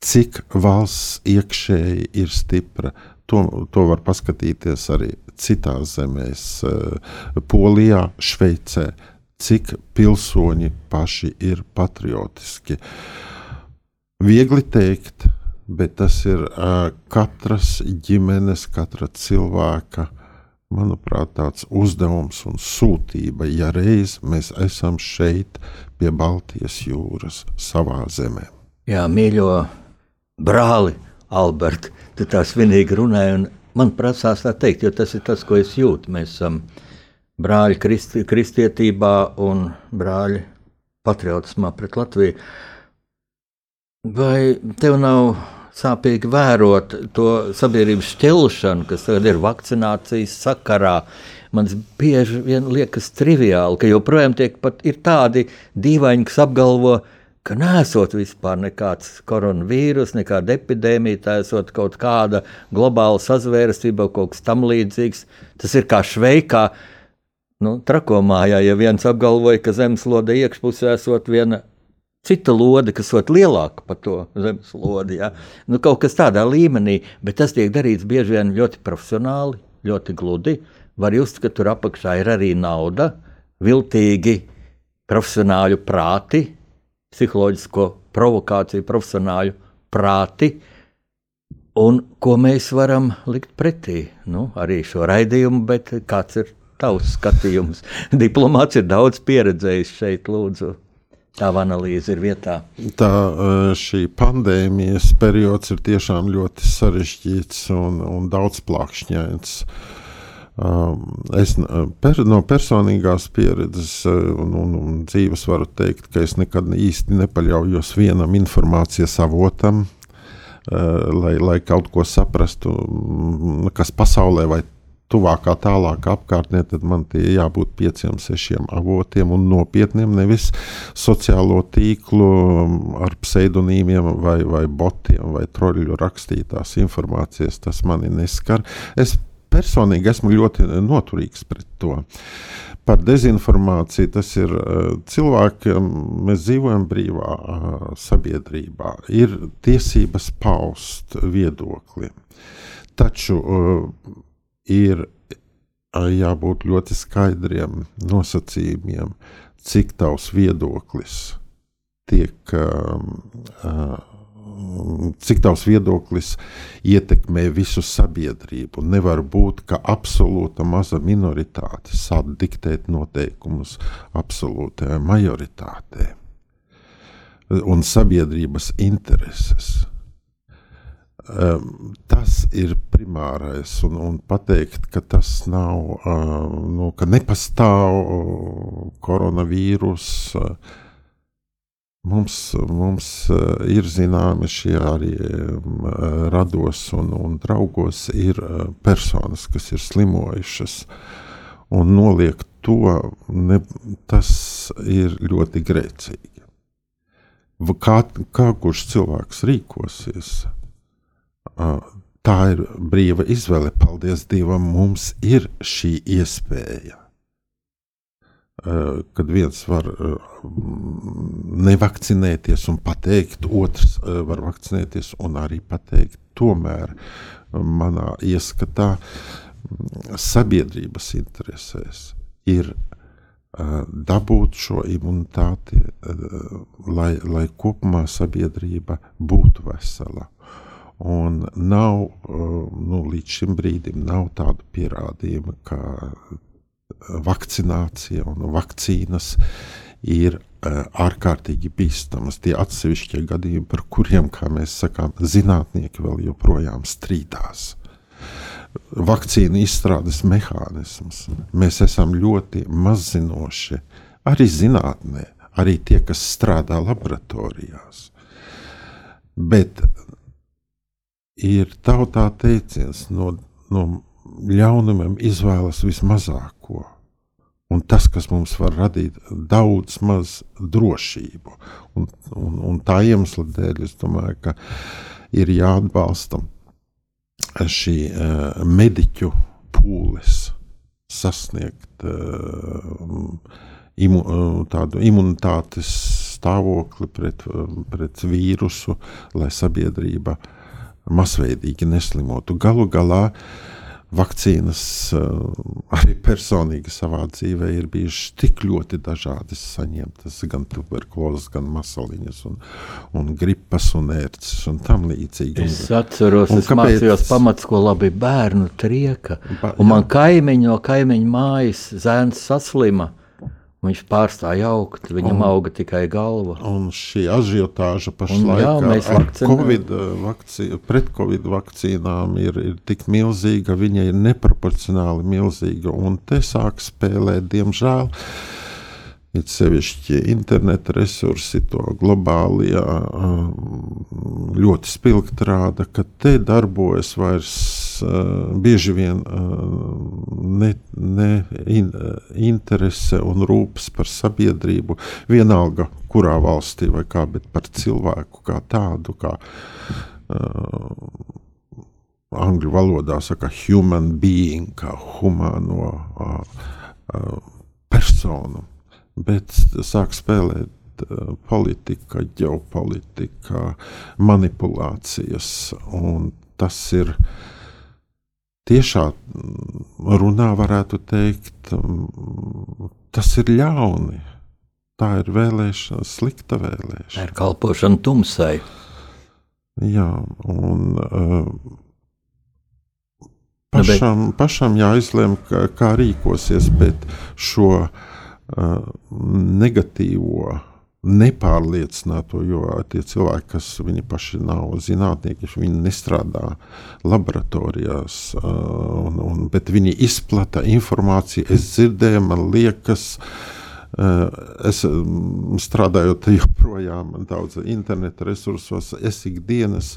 Cik valsts iekšēji ir stipra, to, to var paskatīties arī citās zemēs, eh, Polijā, Šveicē cik pilsoņi paši ir patriotiski. Viegli teikt, bet tas ir uh, katras ģimenes, katra cilvēka, manuprāt, tāds uzdevums un sūtība, ja reiz mēs esam šeit pie Baltijas jūras, savā zemē. Jā, mīļo brāli, Alberti, tu tā svinīgi runāji, un man prasās tā teikt, jo tas ir tas, ko es jūtu. Mēs esam um, brāļi kristi, kristietībā un brāļi patriotismā pret Latviju. Vai tev nav sāpīgi vērot to sabiedrības šķelšanu, kas tagad ir vakcinācijas sakarā. Man bieži vien liekas triviāli, ka joprojām tiek pat tādi dīvaini, kas apgalvo, ka nesot vispār nekāds koronavīrus, nekāda epidēmija, tā esot kaut kāda globāla sazvērestība, kaut kas tam līdzīgs. Tas ir kā šveikā. Nu, trakomājā, ja viens apgalvoja, ka zemeslode iekšpusē esot viena cita lode, kas ir lielāka par to zemeslodi. Ja? Nu, kaut kas tādā līmenī, bet tas tiek darīts bieži vien ļoti profesionāli, ļoti gludi. Var just, ka tur apakšā ir arī nauda, viltīgi profesionāļu prāti, psiholoģisko provokāciju, profesionāļu prāti. Un ko mēs varam likt pretī? Nu, arī šo raidījumu, bet kāds ir tavs skatījums? Diplomāts ir daudz pieredzējis šeit, lūdzu. Tava analīze ir vietā. Tā šī pandēmijas periods ir tiešām ļoti sarežģīts un, un daudzplākšņains. Es per, no personīgās pieredzes un, un, un dzīves varu teikt, ka es nekad īsti nepaļaujos vienam informācijas avotam, lai, lai kaut ko saprastu, kas pasaulē vai tuvākā, tālākā apkārtnē, tad man tie jābūt pieciem, sešiem avotiem un nopietniem, nevis sociālo tīklu um, ar pseidonīmiem vai, vai botiem vai troļļu rakstītās informācijas. Tas mani neskar. Es personīgi esmu ļoti noturīgs pret to. Par dezinformāciju tas ir uh, cilvēki, mēs dzīvojam brīvā uh, sabiedrībā, ir tiesības paust viedokli. Taču uh, ir jābūt ļoti skaidriem nosacījumiem, cik tavs viedoklis tiek. Cik tavs viedoklis ietekmē visu sabiedrību. Nevar būt, ka absolūta maza minoritāte sāk diktēt noteikumus absolūtajai majoritātei un sabiedrības intereses Um, tas ir primārais, un, un pateikt, ka tas nav, uh, nu, ka nepastāv uh, koronavīrus. Uh, mums, mums uh, ir zināmi šie arī um, rados un, un draugos, ir uh, personas, kas ir slimojušas. Un noliegt to, ne, tas ir ļoti grēcīgi. Kā, kā kurš cilvēks rīkosies? tā ir brīva izvēle. Paldies Dievam, mums ir šī iespēja. Kad viens var nevakcinēties un pateikt, otrs var vakcinēties un arī pateikt, tomēr manā ieskatā sabiedrības interesēs ir dabūt šo imunitāti, lai, lai kopumā sabiedrība būtu vesela. Un nav, nu, līdz šim brīdim tādu pierādījumu, ka vakcinācija un vakcīnas ir uh, ārkārtīgi bīstamas. Tie atsevišķie gadījumi, par kuriem, kā mēs sakām, zinātnieki vēl joprojām strīdās. Vakcīnu izstrādes mehānisms. Mēs esam ļoti mazzinoši arī zinātnē, arī tie, kas strādā laboratorijās. Bet ir tautā teiciens, no, no ļaunumiem izvēlas vismazāko. Un tas, kas mums var radīt daudz maz drošību. Un, un, un tā iemesla dēļ es domāju, ka ir jāatbalsta šī uh, mediķu pūles sasniegt uh, imu, uh, tādu imunitātes stāvokli pret, uh, pret vīrusu, lai sabiedrība uh, masveidīgi neslimotu. Galu galā vakcīnas eh, arī personīgi savā dzīvē ir bijušas tik ļoti dažādas, saņemtas gan tuberkulozes, gan masaliņas, un, un gripas, un ērces un tam līdzīgi. Es atceros, un es kāpēc... mācījos pamatskolā, bija bērnu trieka, ba, un man kaimiņo, kaimiņu mājas zēns saslima. Viņš pārstāja augt, viņam un, auga tikai galva. Un šī ažiotāža pašlaik ar COVID vakcī, pret Covid vakcīnām ir, ir tik milzīga, viņa ir neproporcionāli milzīga. Un te sāk spēlēt, diemžēl, it sevišķi interneta resursi, to globālajā ļoti spilgti rāda, ka te darbojas vairs bieži vien ne, ne in, interese un rūpes par sabiedrību, vienalga kurā valstī vai kā, bet par cilvēku kā tādu, kā uh, angļu valodā saka human being, kā humano uh, uh, personu bet sāk spēlēt uh, politika, ģeopolitika, manipulācijas. Tas ir tiešā mm, runā, varētu teikt, mm, tas ir ļauni. Tā ir vēlēšana, slikta vēlēšana. Tā ir kalpošana tumsai. Jā, un uh, pašam, pašam jāizlemj, kā, kā rīkosies, bet šo uh, negatīvo, nepārliecināto, jo tie cilvēki, kas viņi paši nav zinātnieki, viņi nestrādā laboratorijās, un, un, bet viņi izplata informāciju. Es dzirdēju, man liekas, Es strādājot joprojām daudz interneta resursos, es ikdienas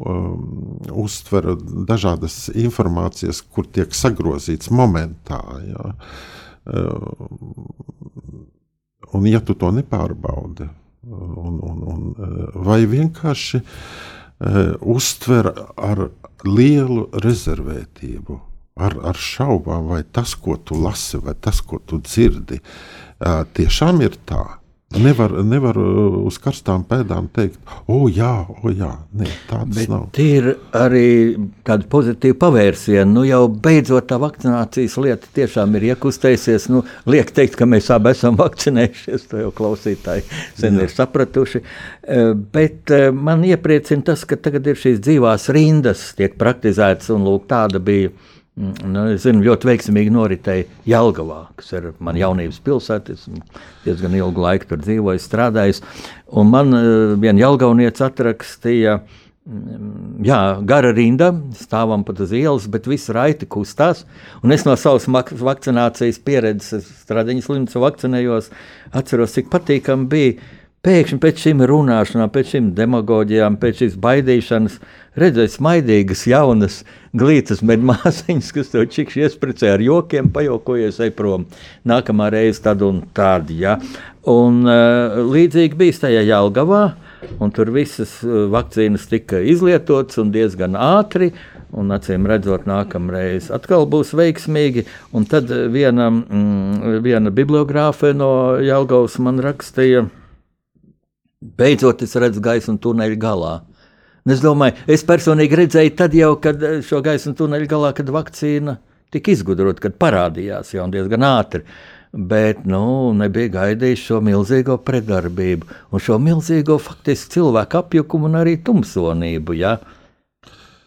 um, uztveru dažādas informācijas, kur tiek sagrozīts momentā. Ja. Un, ja tu to nepārbaudi, un, un, un, vai vienkārši uh, uztver ar lielu rezervētību, ar, ar šaubām, vai tas, ko tu lasi, vai tas, ko tu dzirdi, uh, tiešām ir tā. Nevar, nevar uh, uz karstām pēdām teikt, o, jā, o, jā, Nē, tāds Bet nav. Ir arī tāda pozitīva pavērsiena. Nu, jau beidzot tā vakcinācijas lieta tiešām ir iekustējusies. Nu, liek teikt, ka mēs abi esam vakcinējušies, to jau klausītāji sen jā. ir sapratuši. Eh, bet eh, man iepriecina tas, ka tagad ir šīs dzīvās rindas, tiek praktizētas, un lūk, tāda bija nu, es zinu, ļoti veiksmīgi noritēja Jālgavā, kas ir mana jaunības pilsēta. Es diezgan ilgu laiku tur dzīvoju, strādāju. Man uh, viena Jālgaunieca atrakstīja, mm, jā, gara rinda, stāvam pat uz ielas, bet viss raiti kustās. Un es no savas vakcinācijas pieredzes, stradiņas slimnīcā vakcinējos, atceros, cik patīkami bija. Pēkšņi pēc šīm runāšanām, pēc šīm demagoģijām, pēc šīs baidīšanas, redzēju smaidīgas, jaunas, glītas medmāsiņas, kas to čikši iespricē ar jokiem, pajokojies, prom. Nākamā reize tad un tādi, ja. Un uh, līdzīgi bija tajā Jālgavā, un tur visas uh, vakcīnas tika izlietotas un diezgan ātri, un acīm redzot, nākamreiz atkal būs veiksmīgi. Un tad viena, mm, viena bibliogrāfe no Jālgavas man rakstīja, beidzot es redzu gaismu tuneļa galā. Es domāju, es personīgi redzēju, tad jau, kad eh, šo gaismu tuneļa galā, kad vakcīna tika izgudrota, kad parādījās jau diezgan ātri. Bet nu, nebija gaidījis šo milzīgo pretdarbību un šo milzīgo faktiski cilvēku apjukumu un arī tumsonību. Ja?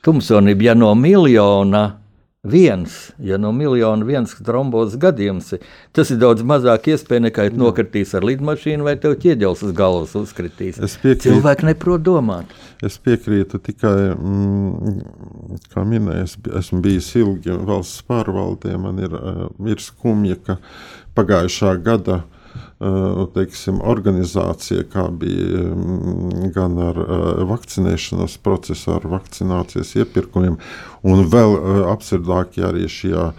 Tumsonība, ja no miljona viens, ja no miljona viens trombozes gadījums, tas ir daudz mazāk iespēja nekā ja nokritīs ar lidmašīnu vai tev ķieģels uz galvas uzkritīs. Cilvēki neprot domāt. Es piekrītu tikai, mm, kā minēju, es esmu bijis ilgi valsts pārvaldē, man ir, eh, ir skumja, ka pagājušā gada Eh, teiksim, organizācija, kā bija mm, gan ar eh, vakcinēšanas procesu, ar vakcinācijas iepirkumiem, un vēl eh, absurdākie arī šajā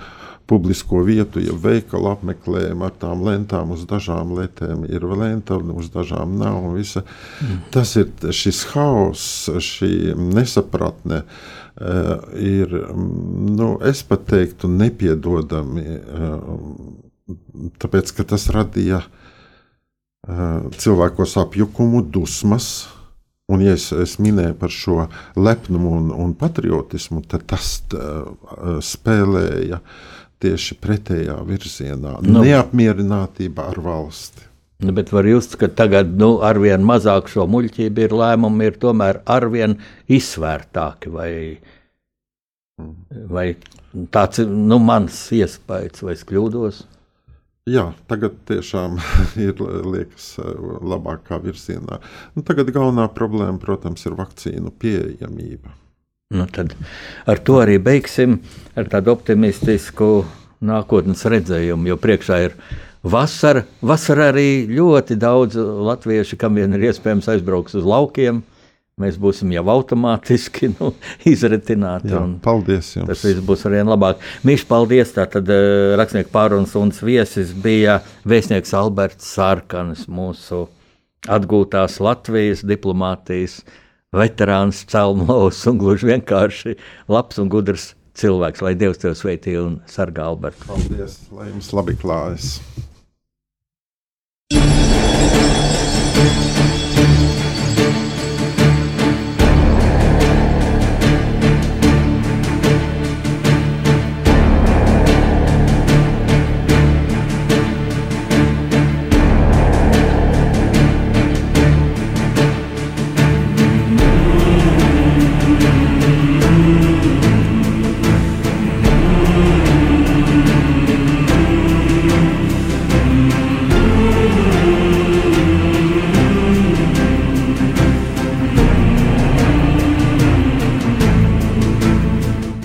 publisko vietu, ja veikalu apmeklējumu ar tām lentām, uz dažām lietām ir lenta, uz dažām nav. Visa. Mm. Tas ir šis haoss, šī nesapratne. Ir, mm, nu, es pat teiktu, nepiedodami, tāpēc ka tas radīja uh, cilvēkos apjukumu, dusmas. Un, ja es, es minēju par šo lepnumu un, un patriotismu, tad tas uh, spēlēja tieši pretējā virzienā nu, - neapmierinātība ar valsti. Nu, bet var just, ka tagad nu, arvien mazāk šo muļķību ir lēmumi, ir tomēr arvien izsvērtāki. Vai, mm. vai tāds ir nu, mans iespējas, vai es kļūdos? Jā, tagad tiešām ir liekas labākā virzienā. Nu, tagad galvenā problēma, protams, ir vakcīnu pieejamība. Nu, tad ar to arī beigsim ar tādu optimistisku nākotnes redzējumu, jo priekšā ir vasara, vasara arī ļoti daudz latviešu, kam vien ir iespējams aizbraukt uz laukiem. Mēs būsim jau automātiski nu, izretināti. Jā, paldies jums. Tas viss būs arvien labāk. Mīļš, paldies. Tātad uh, rakstnieku pārunas un viesis bija vēstnieks Alberts Sārkanis, mūsu atgūtās Latvijas diplomātijas veterāns, celmlaus un gluži vienkārši labs un gudrs cilvēks. Lai Dievs tevi sveitī un sargā Albertu. Paldies, lai jums labi klājas.